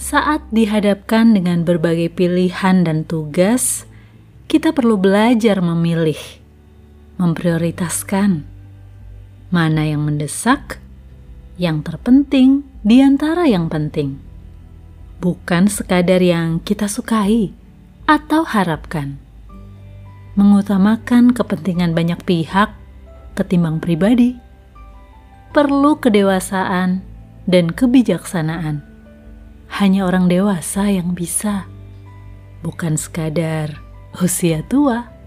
Saat dihadapkan dengan berbagai pilihan dan tugas, kita perlu belajar memilih, memprioritaskan mana yang mendesak, yang terpenting di antara yang penting, bukan sekadar yang kita sukai atau harapkan. Mengutamakan kepentingan banyak pihak ketimbang pribadi perlu kedewasaan dan kebijaksanaan hanya orang dewasa yang bisa, bukan sekadar usia tua.